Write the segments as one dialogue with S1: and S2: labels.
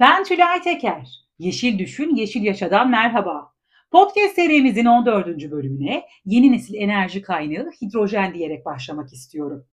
S1: Ben Tülay Teker. Yeşil Düşün, Yeşil Yaşadan merhaba. Podcast serimizin 14. bölümüne yeni nesil enerji kaynağı hidrojen diyerek başlamak istiyorum.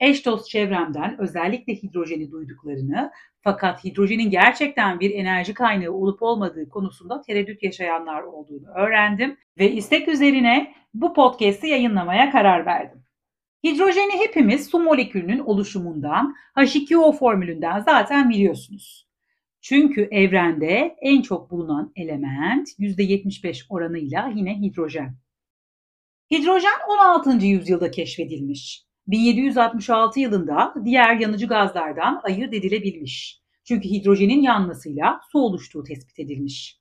S1: Eş dost çevremden özellikle hidrojeni duyduklarını fakat hidrojenin gerçekten bir enerji kaynağı olup olmadığı konusunda tereddüt yaşayanlar olduğunu öğrendim ve istek üzerine bu podcast'i yayınlamaya karar verdim. Hidrojeni hepimiz su molekülünün oluşumundan, H2O formülünden zaten biliyorsunuz. Çünkü evrende en çok bulunan element %75 oranıyla yine hidrojen. Hidrojen 16. yüzyılda keşfedilmiş. 1766 yılında diğer yanıcı gazlardan ayırt edilebilmiş. Çünkü hidrojenin yanmasıyla su oluştuğu tespit edilmiş.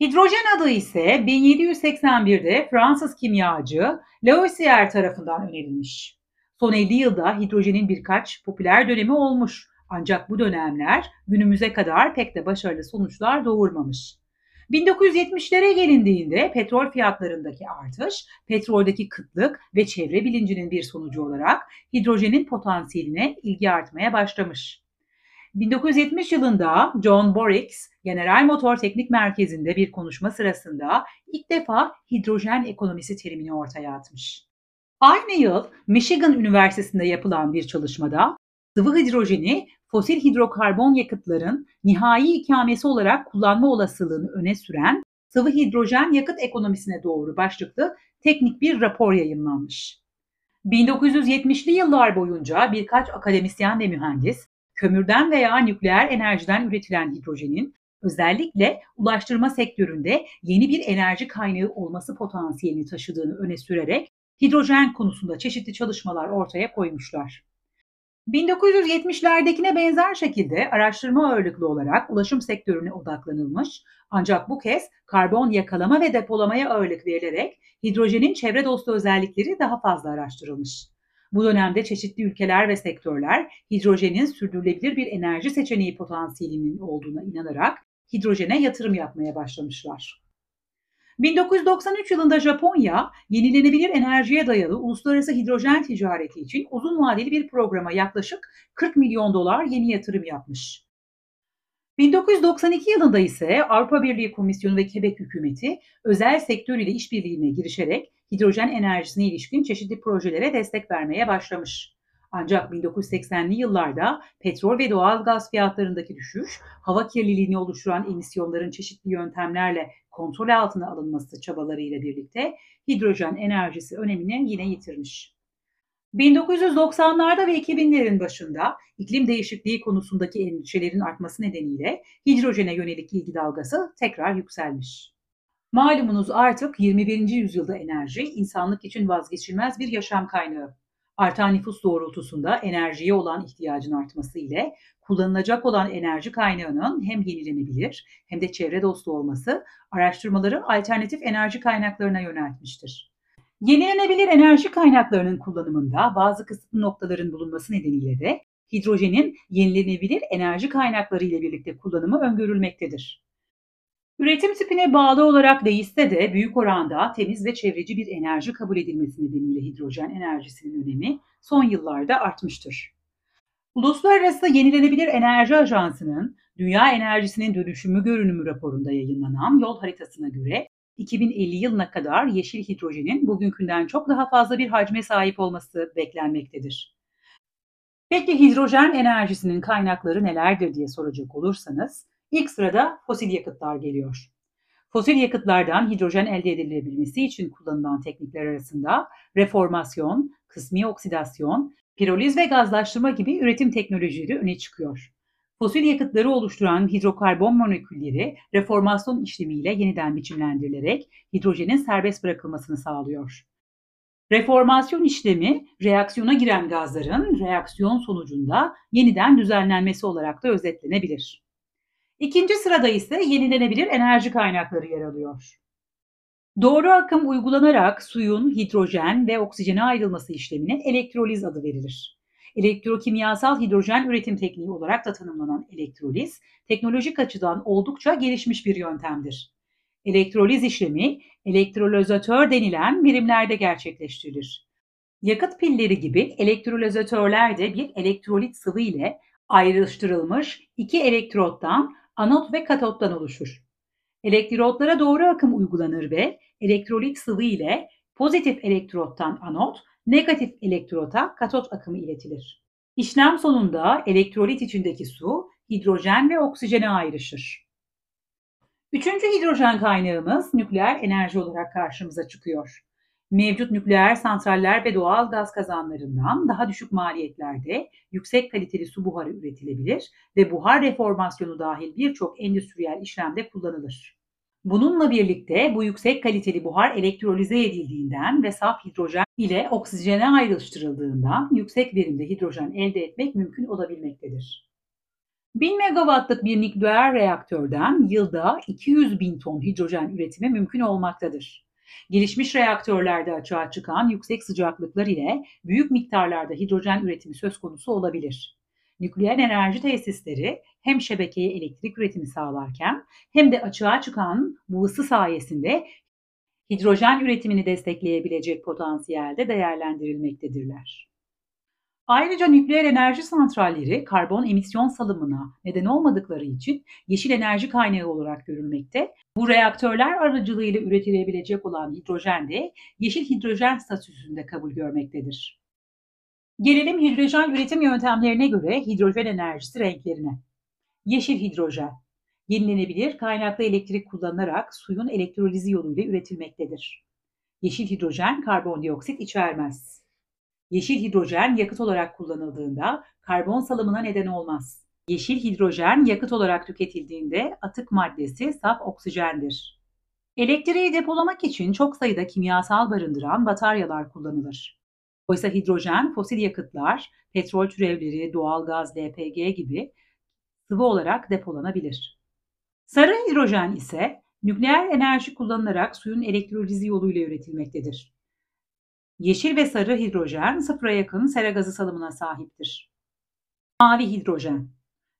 S1: Hidrojen adı ise 1781'de Fransız kimyacı Lavoisier tarafından önerilmiş. Son 50 yılda hidrojenin birkaç popüler dönemi olmuş. Ancak bu dönemler günümüze kadar pek de başarılı sonuçlar doğurmamış. 1970'lere gelindiğinde petrol fiyatlarındaki artış, petroldeki kıtlık ve çevre bilincinin bir sonucu olarak hidrojenin potansiyeline ilgi artmaya başlamış. 1970 yılında John Borix, General Motor Teknik Merkezi'nde bir konuşma sırasında ilk defa hidrojen ekonomisi terimini ortaya atmış. Aynı yıl Michigan Üniversitesi'nde yapılan bir çalışmada sıvı hidrojeni fosil hidrokarbon yakıtların nihai ikamesi olarak kullanma olasılığını öne süren sıvı hidrojen yakıt ekonomisine doğru başlıklı teknik bir rapor yayınlanmış. 1970'li yıllar boyunca birkaç akademisyen ve mühendis kömürden veya nükleer enerjiden üretilen hidrojenin özellikle ulaştırma sektöründe yeni bir enerji kaynağı olması potansiyelini taşıdığını öne sürerek hidrojen konusunda çeşitli çalışmalar ortaya koymuşlar. 1970'lerdekine benzer şekilde araştırma ağırlıklı olarak ulaşım sektörüne odaklanılmış ancak bu kez karbon yakalama ve depolamaya ağırlık verilerek hidrojenin çevre dostu özellikleri daha fazla araştırılmış. Bu dönemde çeşitli ülkeler ve sektörler hidrojenin sürdürülebilir bir enerji seçeneği potansiyelinin olduğuna inanarak hidrojene yatırım yapmaya başlamışlar. 1993 yılında Japonya, yenilenebilir enerjiye dayalı uluslararası hidrojen ticareti için uzun vadeli bir programa yaklaşık 40 milyon dolar yeni yatırım yapmış. 1992 yılında ise Avrupa Birliği Komisyonu ve Quebec hükümeti özel sektör ile işbirliğine girişerek hidrojen enerjisine ilişkin çeşitli projelere destek vermeye başlamış. Ancak 1980'li yıllarda petrol ve doğal gaz fiyatlarındaki düşüş, hava kirliliğini oluşturan emisyonların çeşitli yöntemlerle kontrol altına alınması çabalarıyla birlikte hidrojen enerjisi önemini yine yitirmiş. 1990'larda ve 2000'lerin başında iklim değişikliği konusundaki endişelerin artması nedeniyle hidrojene yönelik ilgi dalgası tekrar yükselmiş. Malumunuz artık 21. yüzyılda enerji insanlık için vazgeçilmez bir yaşam kaynağı. Artan nüfus doğrultusunda enerjiye olan ihtiyacın artması ile kullanılacak olan enerji kaynağının hem yenilenebilir hem de çevre dostu olması araştırmaları alternatif enerji kaynaklarına yöneltmiştir. Yenilenebilir enerji kaynaklarının kullanımında bazı kısıtlı noktaların bulunması nedeniyle de hidrojenin yenilenebilir enerji kaynakları ile birlikte kullanımı öngörülmektedir. Üretim tipine bağlı olarak değişse de büyük oranda temiz ve çevreci bir enerji kabul edilmesi nedeniyle hidrojen enerjisinin önemi son yıllarda artmıştır. Uluslararası Yenilenebilir Enerji Ajansı'nın Dünya Enerjisinin Dönüşümü Görünümü raporunda yayınlanan yol haritasına göre 2050 yılına kadar yeşil hidrojenin bugünkünden çok daha fazla bir hacme sahip olması beklenmektedir. Peki hidrojen enerjisinin kaynakları nelerdir diye soracak olursanız, İlk sırada fosil yakıtlar geliyor. Fosil yakıtlardan hidrojen elde edilebilmesi için kullanılan teknikler arasında reformasyon, kısmi oksidasyon, piroliz ve gazlaştırma gibi üretim teknolojileri öne çıkıyor. Fosil yakıtları oluşturan hidrokarbon molekülleri reformasyon işlemiyle yeniden biçimlendirilerek hidrojenin serbest bırakılmasını sağlıyor. Reformasyon işlemi reaksiyona giren gazların reaksiyon sonucunda yeniden düzenlenmesi olarak da özetlenebilir. İkinci sırada ise yenilenebilir enerji kaynakları yer alıyor. Doğru akım uygulanarak suyun hidrojen ve oksijene ayrılması işlemine elektroliz adı verilir. Elektrokimyasal hidrojen üretim tekniği olarak da tanımlanan elektroliz, teknolojik açıdan oldukça gelişmiş bir yöntemdir. Elektroliz işlemi elektrolizatör denilen birimlerde gerçekleştirilir. Yakıt pilleri gibi elektrolizatörler de bir elektrolit sıvı ile ayrıştırılmış iki elektrottan anot ve katottan oluşur. Elektrotlara doğru akım uygulanır ve elektrolit sıvı ile pozitif elektrottan anot, negatif elektrota katot akımı iletilir. İşlem sonunda elektrolit içindeki su hidrojen ve oksijene ayrışır. Üçüncü hidrojen kaynağımız nükleer enerji olarak karşımıza çıkıyor. Mevcut nükleer santraller ve doğal gaz kazanlarından daha düşük maliyetlerde yüksek kaliteli su buharı üretilebilir ve buhar reformasyonu dahil birçok endüstriyel işlemde kullanılır. Bununla birlikte bu yüksek kaliteli buhar elektrolize edildiğinden ve saf hidrojen ile oksijene ayrıştırıldığından yüksek verimde hidrojen elde etmek mümkün olabilmektedir. 1000 megawattlık bir nükleer reaktörden yılda 200 bin ton hidrojen üretimi mümkün olmaktadır. Gelişmiş reaktörlerde açığa çıkan yüksek sıcaklıklar ile büyük miktarlarda hidrojen üretimi söz konusu olabilir. Nükleer enerji tesisleri hem şebekeye elektrik üretimi sağlarken hem de açığa çıkan bu ısı sayesinde hidrojen üretimini destekleyebilecek potansiyelde değerlendirilmektedirler. Ayrıca nükleer enerji santralleri karbon emisyon salımına neden olmadıkları için yeşil enerji kaynağı olarak görülmekte. Bu reaktörler aracılığıyla üretilebilecek olan hidrojen de yeşil hidrojen statüsünde kabul görmektedir. Gelelim hidrojen üretim yöntemlerine göre hidrojen enerjisi renklerine. Yeşil hidrojen, yenilenebilir kaynaklı elektrik kullanılarak suyun elektrolizi yoluyla üretilmektedir. Yeşil hidrojen karbondioksit içermez. Yeşil hidrojen yakıt olarak kullanıldığında karbon salımına neden olmaz. Yeşil hidrojen yakıt olarak tüketildiğinde atık maddesi saf oksijendir. Elektriği depolamak için çok sayıda kimyasal barındıran bataryalar kullanılır. Oysa hidrojen, fosil yakıtlar, petrol türevleri, doğal gaz, LPG gibi sıvı olarak depolanabilir. Sarı hidrojen ise nükleer enerji kullanılarak suyun elektrolizi yoluyla üretilmektedir. Yeşil ve sarı hidrojen sıfıra yakın sera gazı salımına sahiptir. Mavi hidrojen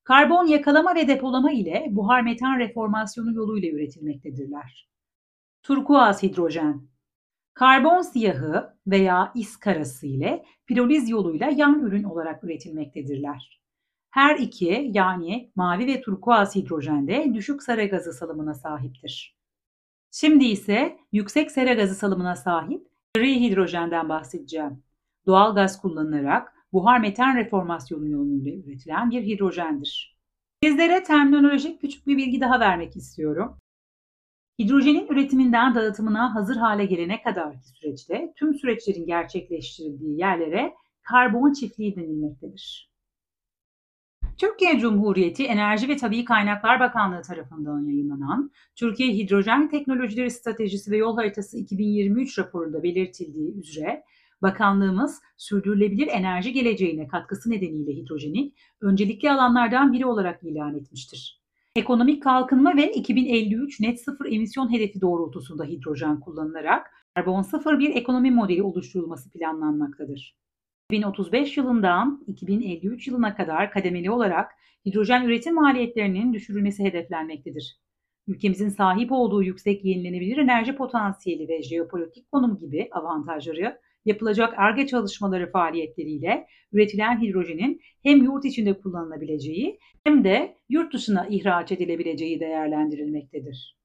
S1: Karbon yakalama ve depolama ile buhar metan reformasyonu yoluyla üretilmektedirler. Turkuaz hidrojen Karbon siyahı veya is karası ile piroliz yoluyla yan ürün olarak üretilmektedirler. Her iki yani mavi ve turkuaz hidrojen de düşük sera gazı salımına sahiptir. Şimdi ise yüksek sera gazı salımına sahip gri hidrojenden bahsedeceğim. Doğal gaz kullanılarak buhar metan reformasyonu yoluyla üretilen bir hidrojendir. Sizlere terminolojik küçük bir bilgi daha vermek istiyorum. Hidrojenin üretiminden dağıtımına hazır hale gelene kadarki süreçte tüm süreçlerin gerçekleştirildiği yerlere karbon çiftliği denilmektedir. Türkiye Cumhuriyeti Enerji ve Tabii Kaynaklar Bakanlığı tarafından yayınlanan Türkiye Hidrojen Teknolojileri Stratejisi ve Yol Haritası 2023 raporunda belirtildiği üzere Bakanlığımız sürdürülebilir enerji geleceğine katkısı nedeniyle hidrojeni öncelikli alanlardan biri olarak ilan etmiştir. Ekonomik kalkınma ve 2053 net sıfır emisyon hedefi doğrultusunda hidrojen kullanılarak karbon sıfır bir ekonomi modeli oluşturulması planlanmaktadır. 2035 yılından 2053 yılına kadar kademeli olarak hidrojen üretim maliyetlerinin düşürülmesi hedeflenmektedir. Ülkemizin sahip olduğu yüksek yenilenebilir enerji potansiyeli ve jeopolitik konum gibi avantajları yapılacak ARGE çalışmaları faaliyetleriyle üretilen hidrojenin hem yurt içinde kullanılabileceği hem de yurt dışına ihraç edilebileceği değerlendirilmektedir.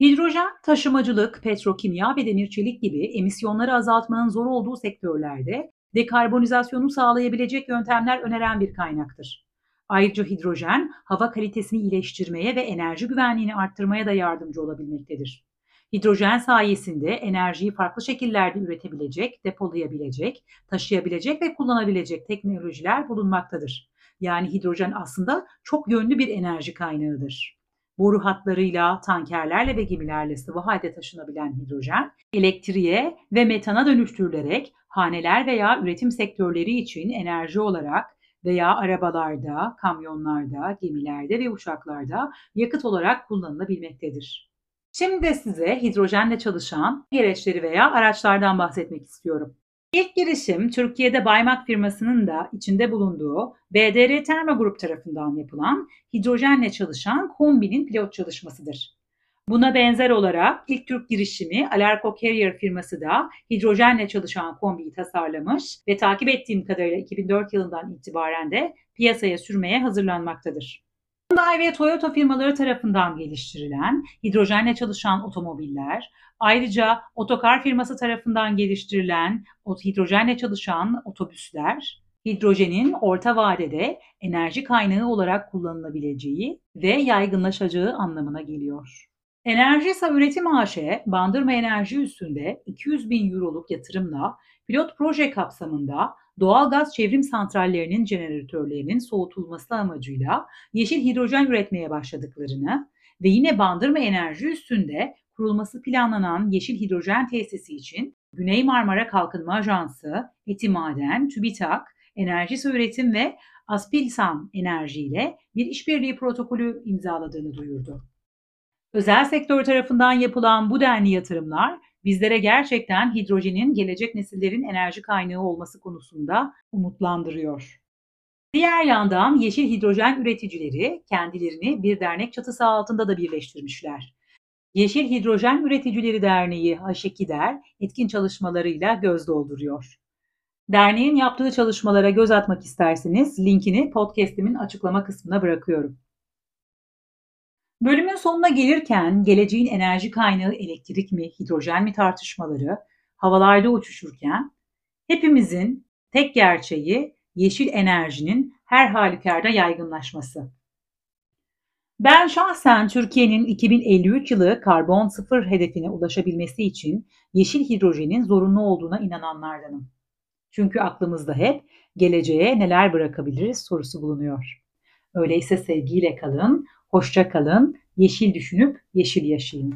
S1: Hidrojen, taşımacılık, petrokimya ve demir çelik gibi emisyonları azaltmanın zor olduğu sektörlerde dekarbonizasyonu sağlayabilecek yöntemler öneren bir kaynaktır. Ayrıca hidrojen, hava kalitesini iyileştirmeye ve enerji güvenliğini arttırmaya da yardımcı olabilmektedir. Hidrojen sayesinde enerjiyi farklı şekillerde üretebilecek, depolayabilecek, taşıyabilecek ve kullanabilecek teknolojiler bulunmaktadır. Yani hidrojen aslında çok yönlü bir enerji kaynağıdır. Boru hatlarıyla, tankerlerle ve gemilerle sıvı halde taşınabilen hidrojen, elektriğe ve metana dönüştürülerek haneler veya üretim sektörleri için enerji olarak veya arabalarda, kamyonlarda, gemilerde ve uçaklarda yakıt olarak kullanılabilmektedir. Şimdi de size hidrojenle çalışan gereçleri veya araçlardan bahsetmek istiyorum. İlk girişim Türkiye'de Baymak firmasının da içinde bulunduğu BDR Termo Grup tarafından yapılan hidrojenle çalışan kombinin pilot çalışmasıdır. Buna benzer olarak ilk Türk girişimi Alarko Carrier firması da hidrojenle çalışan kombiyi tasarlamış ve takip ettiğim kadarıyla 2004 yılından itibaren de piyasaya sürmeye hazırlanmaktadır. Hyundai ve Toyota firmaları tarafından geliştirilen hidrojenle çalışan otomobiller, ayrıca otokar firması tarafından geliştirilen hidrojenle çalışan otobüsler, hidrojenin orta vadede enerji kaynağı olarak kullanılabileceği ve yaygınlaşacağı anlamına geliyor. Enerjisa Üretim AŞ, Bandırma Enerji üstünde 200 bin euroluk yatırımla pilot proje kapsamında doğal gaz çevrim santrallerinin jeneratörlerinin soğutulması amacıyla yeşil hidrojen üretmeye başladıklarını ve yine Bandırma Enerji üstünde kurulması planlanan yeşil hidrojen tesisi için Güney Marmara Kalkınma Ajansı, Etimaden, TÜBİTAK, Enerji Üretim ve Aspilsan Enerji ile bir işbirliği protokolü imzaladığını duyurdu. Özel sektör tarafından yapılan bu denli yatırımlar bizlere gerçekten hidrojenin gelecek nesillerin enerji kaynağı olması konusunda umutlandırıyor. Diğer yandan yeşil hidrojen üreticileri kendilerini bir dernek çatısı altında da birleştirmişler. Yeşil Hidrojen Üreticileri Derneği HŞKİDER etkin çalışmalarıyla göz dolduruyor. Derneğin yaptığı çalışmalara göz atmak isterseniz linkini podcast'imin açıklama kısmına bırakıyorum. Bölümün sonuna gelirken geleceğin enerji kaynağı elektrik mi, hidrojen mi tartışmaları havalarda uçuşurken hepimizin tek gerçeği yeşil enerjinin her halükarda yaygınlaşması. Ben şahsen Türkiye'nin 2053 yılı karbon sıfır hedefine ulaşabilmesi için yeşil hidrojenin zorunlu olduğuna inananlardanım. Çünkü aklımızda hep geleceğe neler bırakabiliriz sorusu bulunuyor. Öyleyse sevgiyle kalın, hoşça kalın, yeşil düşünüp yeşil yaşayın.